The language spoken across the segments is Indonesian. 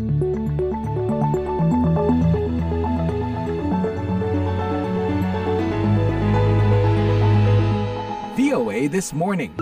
VOA This Morning.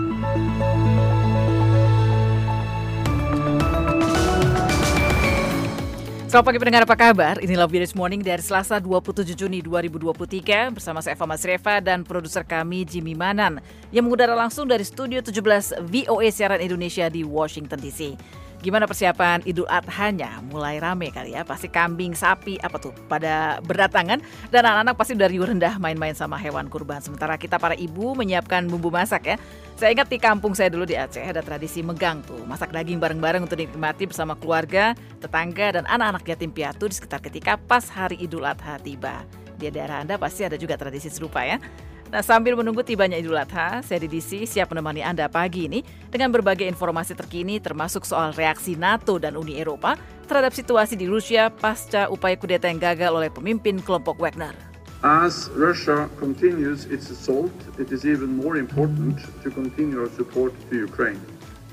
Selamat pagi pendengar apa kabar? Inilah Video This Morning dari Selasa 27 Juni 2023 bersama saya Eva Masreva dan produser kami Jimmy Manan yang mengudara langsung dari Studio 17 VOA Siaran Indonesia di Washington DC. Gimana persiapan Idul Adha-nya? Mulai rame kali ya, pasti kambing, sapi, apa tuh, pada berdatangan dan anak-anak pasti dari rendah main-main sama hewan kurban. Sementara kita para ibu menyiapkan bumbu masak ya. Saya ingat di kampung saya dulu di Aceh ada tradisi megang tuh, masak daging bareng-bareng untuk dinikmati bersama keluarga, tetangga, dan anak-anak yatim piatu di sekitar ketika pas hari Idul Adha tiba. Di daerah Anda pasti ada juga tradisi serupa ya. Nah, sambil menunggu tibanya Idul Adha, saya di DC siap menemani Anda pagi ini dengan berbagai informasi terkini termasuk soal reaksi NATO dan Uni Eropa terhadap situasi di Rusia pasca upaya kudeta yang gagal oleh pemimpin kelompok Wagner. As Russia continues its assault, it is even more important to continue our support to Ukraine.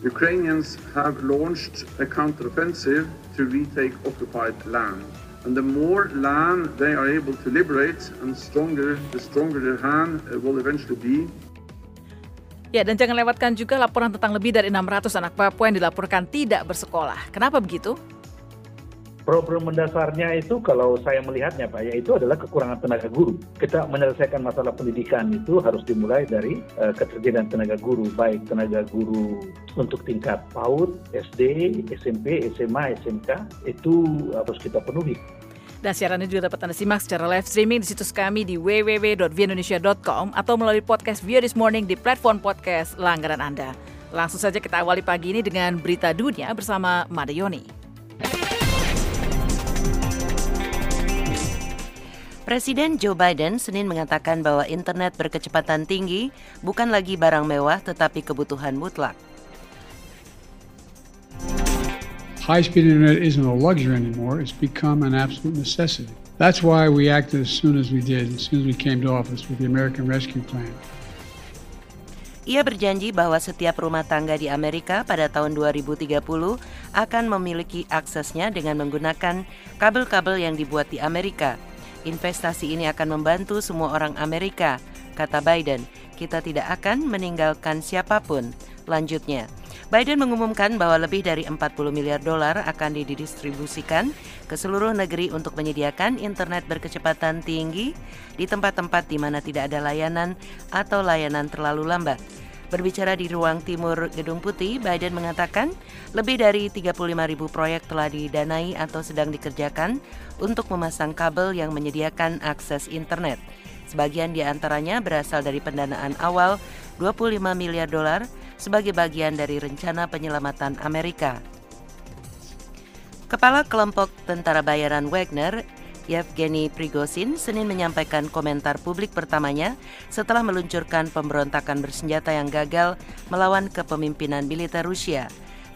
Ukrainians have launched a counteroffensive to retake occupied land. And the more land they are able to liberate, and stronger, the stronger their hand will eventually be. Ya, dan jangan lewatkan juga laporan tentang lebih dari 600 anak Papua yang dilaporkan tidak bersekolah. Kenapa begitu? Problem mendasarnya itu kalau saya melihatnya Pak, yaitu adalah kekurangan tenaga guru. Kita menyelesaikan masalah pendidikan itu harus dimulai dari uh, ketersediaan tenaga guru, baik tenaga guru untuk tingkat PAUD, SD, SMP, SMA, SMK, itu harus kita penuhi. Dan siaran ini juga dapat Anda simak secara live streaming di situs kami di www.viaindonesia.com atau melalui podcast Via This Morning di platform podcast langganan Anda. Langsung saja kita awali pagi ini dengan berita dunia bersama Madayoni. Presiden Joe Biden Senin mengatakan bahwa internet berkecepatan tinggi bukan lagi barang mewah tetapi kebutuhan mutlak. High-speed internet isn't a luxury anymore, it's become an absolute necessity. That's why we acted as soon as we did, as soon as we came to office with the American Rescue Plan. Ia berjanji bahwa setiap rumah tangga di Amerika pada tahun 2030 akan memiliki aksesnya dengan menggunakan kabel-kabel yang dibuat di Amerika. Investasi ini akan membantu semua orang Amerika, kata Biden. Kita tidak akan meninggalkan siapa pun. Lanjutnya, Biden mengumumkan bahwa lebih dari 40 miliar dolar akan didistribusikan ke seluruh negeri untuk menyediakan internet berkecepatan tinggi di tempat-tempat di mana tidak ada layanan atau layanan terlalu lambat. Berbicara di ruang timur Gedung Putih, Biden mengatakan lebih dari 35 ribu proyek telah didanai atau sedang dikerjakan untuk memasang kabel yang menyediakan akses internet. Sebagian di antaranya berasal dari pendanaan awal 25 miliar dolar sebagai bagian dari rencana penyelamatan Amerika. Kepala kelompok tentara bayaran Wagner, Yevgeny Prigozhin Senin menyampaikan komentar publik pertamanya setelah meluncurkan pemberontakan bersenjata yang gagal melawan kepemimpinan militer Rusia.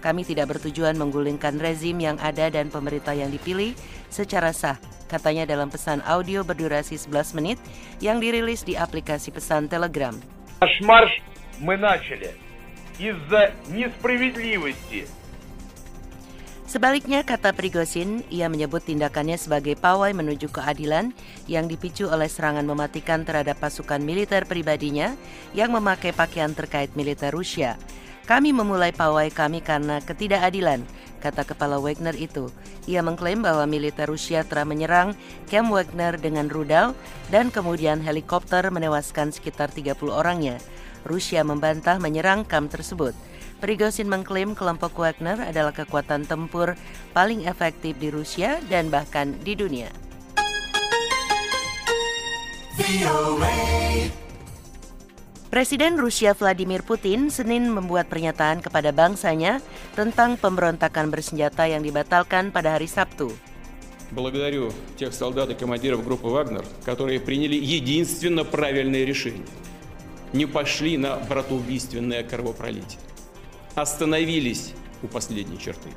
Kami tidak bertujuan menggulingkan rezim yang ada dan pemerintah yang dipilih secara sah, katanya dalam pesan audio berdurasi 11 menit yang dirilis di aplikasi pesan Telegram. Наш марш мы начали из-за несправедливости Sebaliknya, kata Prigozhin, ia menyebut tindakannya sebagai pawai menuju keadilan yang dipicu oleh serangan mematikan terhadap pasukan militer pribadinya yang memakai pakaian terkait militer Rusia. Kami memulai pawai kami karena ketidakadilan, kata kepala Wagner itu. Ia mengklaim bahwa militer Rusia telah menyerang Camp Wagner dengan rudal dan kemudian helikopter menewaskan sekitar 30 orangnya. Rusia membantah menyerang kamp tersebut. Prigozhin mengklaim kelompok Wagner adalah kekuatan tempur paling efektif di Rusia dan bahkan di dunia. Presiden Rusia Vladimir Putin Senin membuat pernyataan kepada bangsanya tentang pemberontakan bersenjata yang dibatalkan pada hari Sabtu. Благодарю тех солдат и командиров группы «Вагнер», которые приняли единственно правильное решение. Не пошли на братоубийственное кровопролитие. Остановились у последней черты.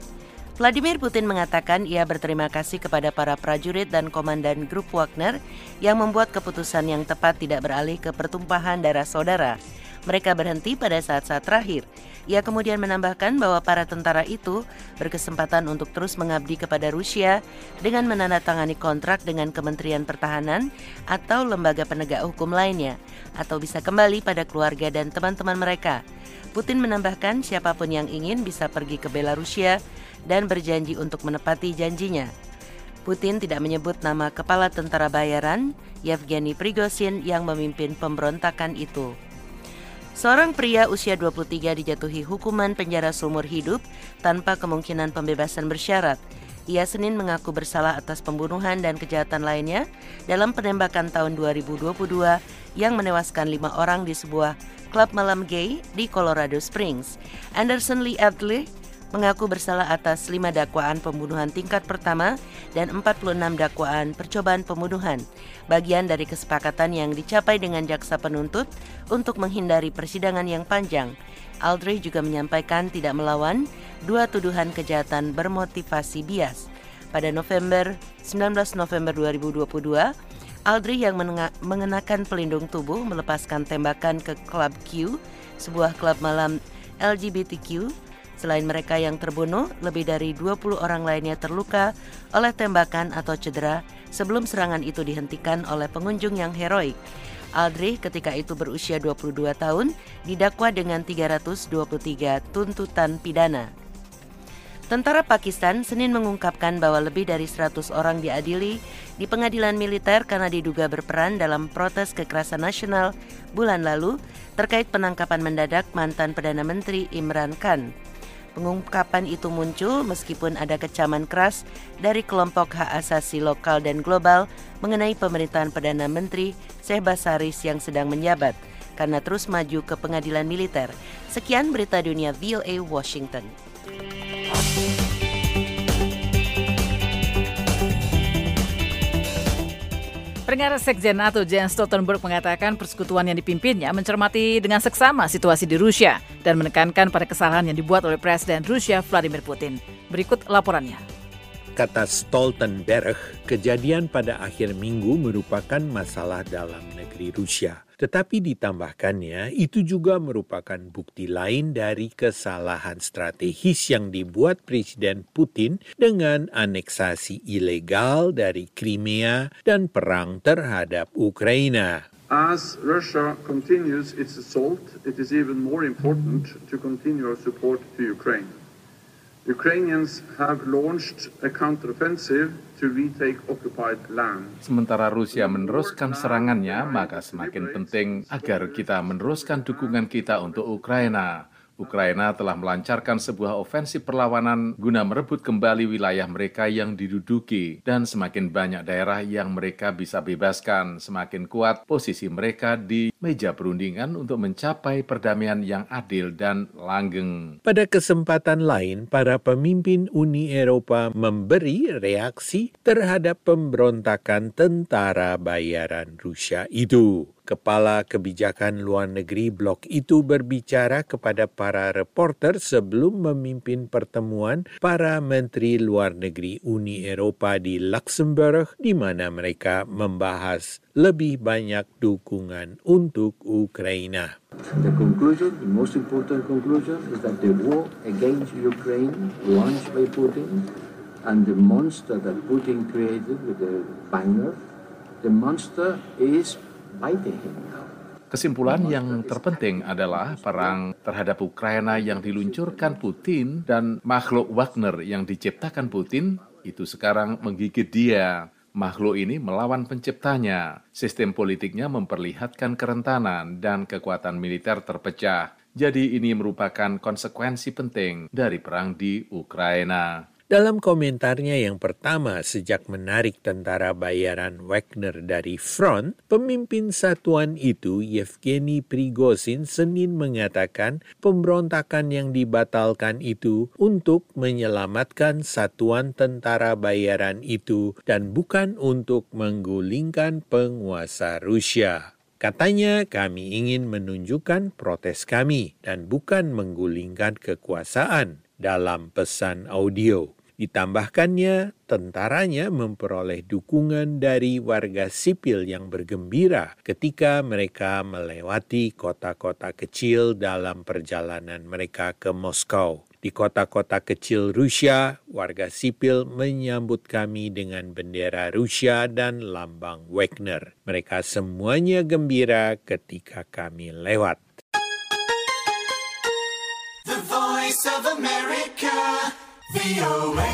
Vladimir Putin mengatakan ia berterima kasih kepada para prajurit dan komandan grup Wagner yang membuat keputusan yang tepat tidak beralih ke pertumpahan darah saudara. Mereka berhenti pada saat-saat terakhir. Ia kemudian menambahkan bahwa para tentara itu berkesempatan untuk terus mengabdi kepada Rusia dengan menandatangani kontrak dengan Kementerian Pertahanan atau lembaga penegak hukum lainnya, atau bisa kembali pada keluarga dan teman-teman mereka. Putin menambahkan siapa pun yang ingin bisa pergi ke Belarusia dan berjanji untuk menepati janjinya. Putin tidak menyebut nama kepala tentara bayaran, Yevgeny Prigozhin yang memimpin pemberontakan itu. Seorang pria usia 23 dijatuhi hukuman penjara seumur hidup tanpa kemungkinan pembebasan bersyarat. Ia Senin mengaku bersalah atas pembunuhan dan kejahatan lainnya dalam penembakan tahun 2022 yang menewaskan lima orang di sebuah klub malam gay di Colorado Springs. Anderson Lee Adley mengaku bersalah atas lima dakwaan pembunuhan tingkat pertama dan 46 dakwaan percobaan pembunuhan, bagian dari kesepakatan yang dicapai dengan jaksa penuntut untuk menghindari persidangan yang panjang. Aldrich juga menyampaikan tidak melawan dua tuduhan kejahatan bermotivasi bias. Pada November 19 November 2022, Aldrich yang mengenakan pelindung tubuh melepaskan tembakan ke Club Q, sebuah klub malam LGBTQ Selain mereka yang terbunuh, lebih dari 20 orang lainnya terluka oleh tembakan atau cedera sebelum serangan itu dihentikan oleh pengunjung yang heroik. Aldrich ketika itu berusia 22 tahun didakwa dengan 323 tuntutan pidana. Tentara Pakistan Senin mengungkapkan bahwa lebih dari 100 orang diadili di pengadilan militer karena diduga berperan dalam protes kekerasan nasional bulan lalu terkait penangkapan mendadak mantan Perdana Menteri Imran Khan. Pengungkapan itu muncul meskipun ada kecaman keras dari kelompok hak asasi lokal dan global mengenai pemerintahan Perdana Menteri Sehbasaris yang sedang menjabat karena terus maju ke pengadilan militer. Sekian berita dunia VOA Washington. Pendengar Sekjen NATO Jens Stoltenberg mengatakan persekutuan yang dipimpinnya mencermati dengan seksama situasi di Rusia dan menekankan pada kesalahan yang dibuat oleh Presiden Rusia Vladimir Putin. Berikut laporannya. Kata Stoltenberg, kejadian pada akhir minggu merupakan masalah dalam negeri Rusia. Tetapi ditambahkannya, itu juga merupakan bukti lain dari kesalahan strategis yang dibuat Presiden Putin dengan aneksasi ilegal dari Crimea dan perang terhadap Ukraina. As Russia continues its assault, it is even more important to continue our support to Ukraine. Sementara Rusia meneruskan serangannya, maka semakin penting agar kita meneruskan dukungan kita untuk Ukraina. Ukraina telah melancarkan sebuah ofensif perlawanan guna merebut kembali wilayah mereka yang diduduki dan semakin banyak daerah yang mereka bisa bebaskan, semakin kuat posisi mereka di meja perundingan untuk mencapai perdamaian yang adil dan langgeng. Pada kesempatan lain, para pemimpin Uni Eropa memberi reaksi terhadap pemberontakan tentara bayaran Rusia itu. Kepala Kebijakan Luar Negeri blok itu berbicara kepada para reporter sebelum memimpin pertemuan para Menteri Luar Negeri Uni Eropa di Luxembourg di mana mereka membahas lebih banyak dukungan untuk Ukraina. The conclusion, the most important conclusion is that the war against Ukraine launched by Putin and the monster that Putin created with the Wagner, the monster is Kesimpulan yang terpenting adalah perang terhadap Ukraina yang diluncurkan Putin dan makhluk Wagner yang diciptakan Putin itu sekarang menggigit dia. Makhluk ini melawan penciptanya. Sistem politiknya memperlihatkan kerentanan dan kekuatan militer terpecah. Jadi ini merupakan konsekuensi penting dari perang di Ukraina. Dalam komentarnya yang pertama sejak menarik tentara bayaran Wagner dari front, pemimpin satuan itu Yevgeny Prigozhin Senin mengatakan pemberontakan yang dibatalkan itu untuk menyelamatkan satuan tentara bayaran itu dan bukan untuk menggulingkan penguasa Rusia. Katanya kami ingin menunjukkan protes kami dan bukan menggulingkan kekuasaan dalam pesan audio. Ditambahkannya, tentaranya memperoleh dukungan dari warga sipil yang bergembira ketika mereka melewati kota-kota kecil dalam perjalanan mereka ke Moskow. Di kota-kota kecil Rusia, warga sipil menyambut kami dengan bendera Rusia dan lambang Wagner. Mereka semuanya gembira ketika kami lewat. America, VOA.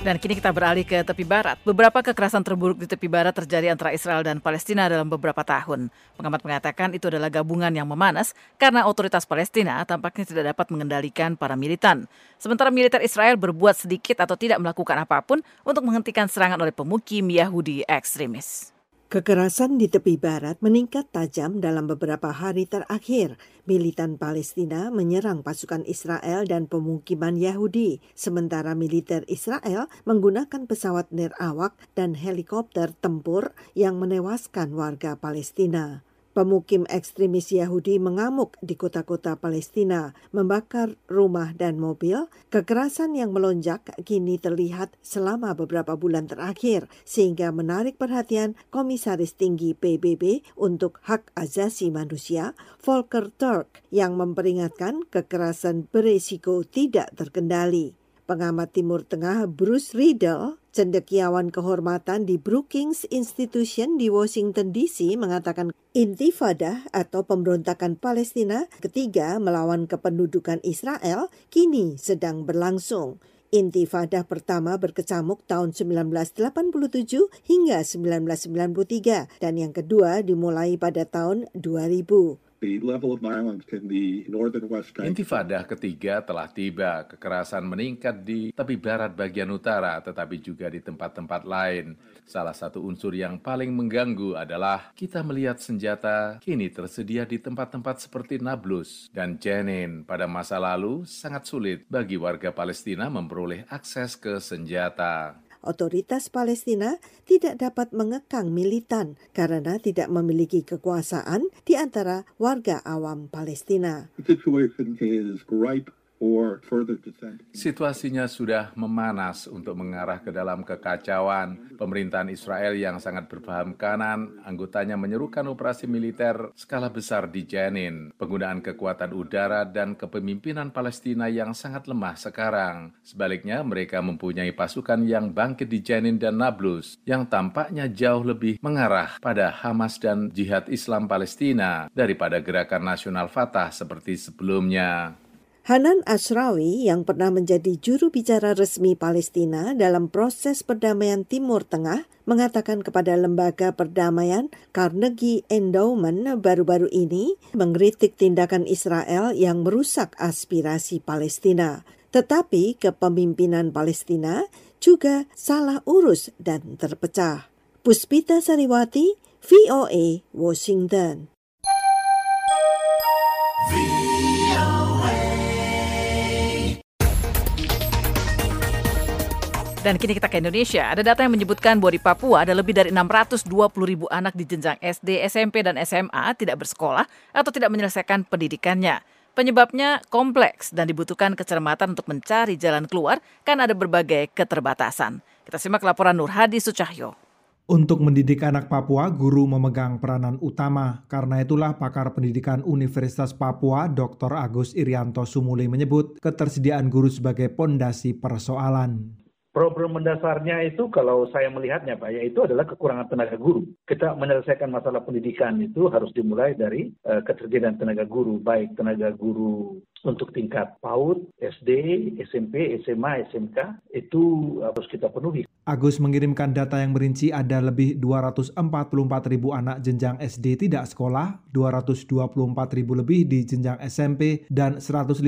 Dan kini kita beralih ke tepi barat. Beberapa kekerasan terburuk di tepi barat terjadi antara Israel dan Palestina dalam beberapa tahun. Pengamat mengatakan itu adalah gabungan yang memanas karena otoritas Palestina tampaknya tidak dapat mengendalikan para militan. Sementara militer Israel berbuat sedikit atau tidak melakukan apa pun untuk menghentikan serangan oleh pemukim Yahudi ekstremis. Kekerasan di tepi barat meningkat tajam dalam beberapa hari terakhir. Militan Palestina menyerang pasukan Israel dan pemukiman Yahudi, sementara militer Israel menggunakan pesawat nirawak dan helikopter tempur yang menewaskan warga Palestina. Pemukim ekstremis Yahudi mengamuk di kota-kota Palestina, membakar rumah dan mobil. Kekerasan yang melonjak kini terlihat selama beberapa bulan terakhir, sehingga menarik perhatian Komisaris Tinggi PBB untuk Hak Asasi Manusia, Volker Turk, yang memperingatkan kekerasan beresiko tidak terkendali. Pengamat Timur Tengah Bruce Riedel, cendekiawan kehormatan di Brookings Institution di Washington DC mengatakan intifada atau pemberontakan Palestina ketiga melawan kependudukan Israel kini sedang berlangsung. Intifada pertama berkecamuk tahun 1987 hingga 1993 dan yang kedua dimulai pada tahun 2000. Intifada ketiga telah tiba. Kekerasan meningkat di tepi barat bagian utara, tetapi juga di tempat-tempat lain. Salah satu unsur yang paling mengganggu adalah kita melihat senjata kini tersedia di tempat-tempat seperti Nablus dan Jenin. Pada masa lalu, sangat sulit bagi warga Palestina memperoleh akses ke senjata otoritas Palestina tidak dapat mengekang militan karena tidak memiliki kekuasaan di antara warga awam Palestina. Situasinya sudah memanas untuk mengarah ke dalam kekacauan. Pemerintahan Israel yang sangat berpaham kanan, anggotanya menyerukan operasi militer skala besar di Jenin, penggunaan kekuatan udara dan kepemimpinan Palestina yang sangat lemah sekarang. Sebaliknya, mereka mempunyai pasukan yang bangkit di Jenin dan Nablus, yang tampaknya jauh lebih mengarah pada Hamas dan Jihad Islam Palestina daripada gerakan nasional Fatah seperti sebelumnya. Hanan Ashrawi yang pernah menjadi juru bicara resmi Palestina dalam proses perdamaian Timur Tengah mengatakan kepada lembaga perdamaian Carnegie Endowment baru-baru ini mengkritik tindakan Israel yang merusak aspirasi Palestina. Tetapi kepemimpinan Palestina juga salah urus dan terpecah. Puspita Sariwati, VOA, Washington. Dan kini kita ke Indonesia. Ada data yang menyebutkan bahwa di Papua ada lebih dari 620 ribu anak di jenjang SD, SMP, dan SMA tidak bersekolah atau tidak menyelesaikan pendidikannya. Penyebabnya kompleks dan dibutuhkan kecermatan untuk mencari jalan keluar karena ada berbagai keterbatasan. Kita simak laporan Nur Hadi Sucahyo. Untuk mendidik anak Papua, guru memegang peranan utama. Karena itulah pakar pendidikan Universitas Papua, Dr. Agus Irianto Sumuli menyebut ketersediaan guru sebagai pondasi persoalan. Problem mendasarnya itu kalau saya melihatnya Pak, yaitu adalah kekurangan tenaga guru. Kita menyelesaikan masalah pendidikan itu harus dimulai dari uh, ketersediaan tenaga guru, baik tenaga guru untuk tingkat PAUD, SD, SMP, SMA, SMK, itu harus kita penuhi. Agus mengirimkan data yang merinci ada lebih 244 ribu anak jenjang SD tidak sekolah, 224 ribu lebih di jenjang SMP, dan 151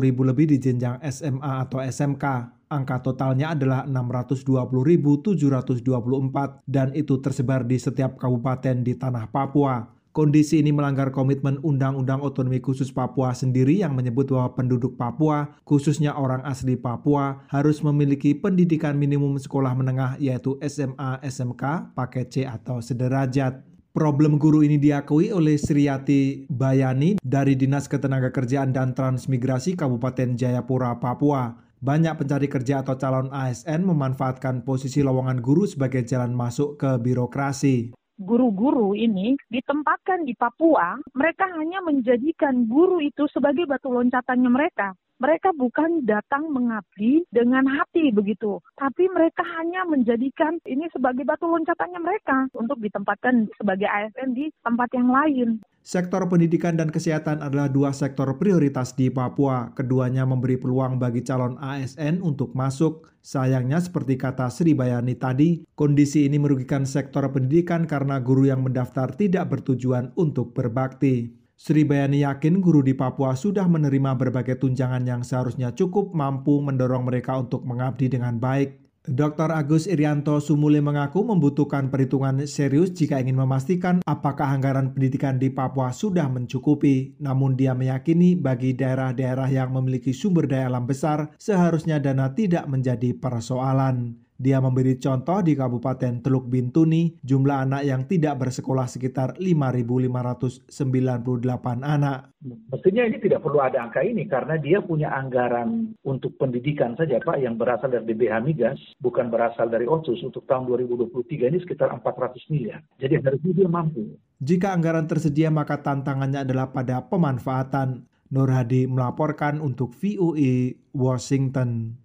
ribu lebih di jenjang SMA atau SMK. Angka totalnya adalah 620.724 dan itu tersebar di setiap kabupaten di tanah Papua. Kondisi ini melanggar komitmen Undang-Undang Otonomi Khusus Papua sendiri yang menyebut bahwa penduduk Papua, khususnya orang asli Papua, harus memiliki pendidikan minimum sekolah menengah yaitu SMA, SMK, paket C atau sederajat. Problem guru ini diakui oleh Sriati Bayani dari Dinas Ketenagakerjaan dan Transmigrasi Kabupaten Jayapura, Papua. Banyak pencari kerja atau calon ASN memanfaatkan posisi lowongan guru sebagai jalan masuk ke birokrasi guru-guru ini ditempatkan di Papua, mereka hanya menjadikan guru itu sebagai batu loncatannya mereka. Mereka bukan datang mengabdi dengan hati begitu, tapi mereka hanya menjadikan ini sebagai batu loncatannya mereka untuk ditempatkan sebagai ASN di tempat yang lain. Sektor pendidikan dan kesehatan adalah dua sektor prioritas di Papua. Keduanya memberi peluang bagi calon ASN untuk masuk. Sayangnya seperti kata Sri Bayani tadi, kondisi ini merugikan sektor pendidikan karena guru yang mendaftar tidak bertujuan untuk berbakti. Sri Bayani yakin guru di Papua sudah menerima berbagai tunjangan yang seharusnya cukup mampu mendorong mereka untuk mengabdi dengan baik. Dr. Agus Irianto Sumule mengaku membutuhkan perhitungan serius jika ingin memastikan apakah anggaran pendidikan di Papua sudah mencukupi. Namun dia meyakini bagi daerah-daerah yang memiliki sumber daya alam besar, seharusnya dana tidak menjadi persoalan. Dia memberi contoh di Kabupaten Teluk Bintuni, jumlah anak yang tidak bersekolah sekitar 5.598 anak. Mestinya ini tidak perlu ada angka ini karena dia punya anggaran untuk pendidikan saja Pak yang berasal dari DBH Migas, bukan berasal dari OSUS untuk tahun 2023 ini sekitar 400 miliar. Jadi harusnya dia mampu. Jika anggaran tersedia maka tantangannya adalah pada pemanfaatan. Nur Hadi melaporkan untuk VOA Washington.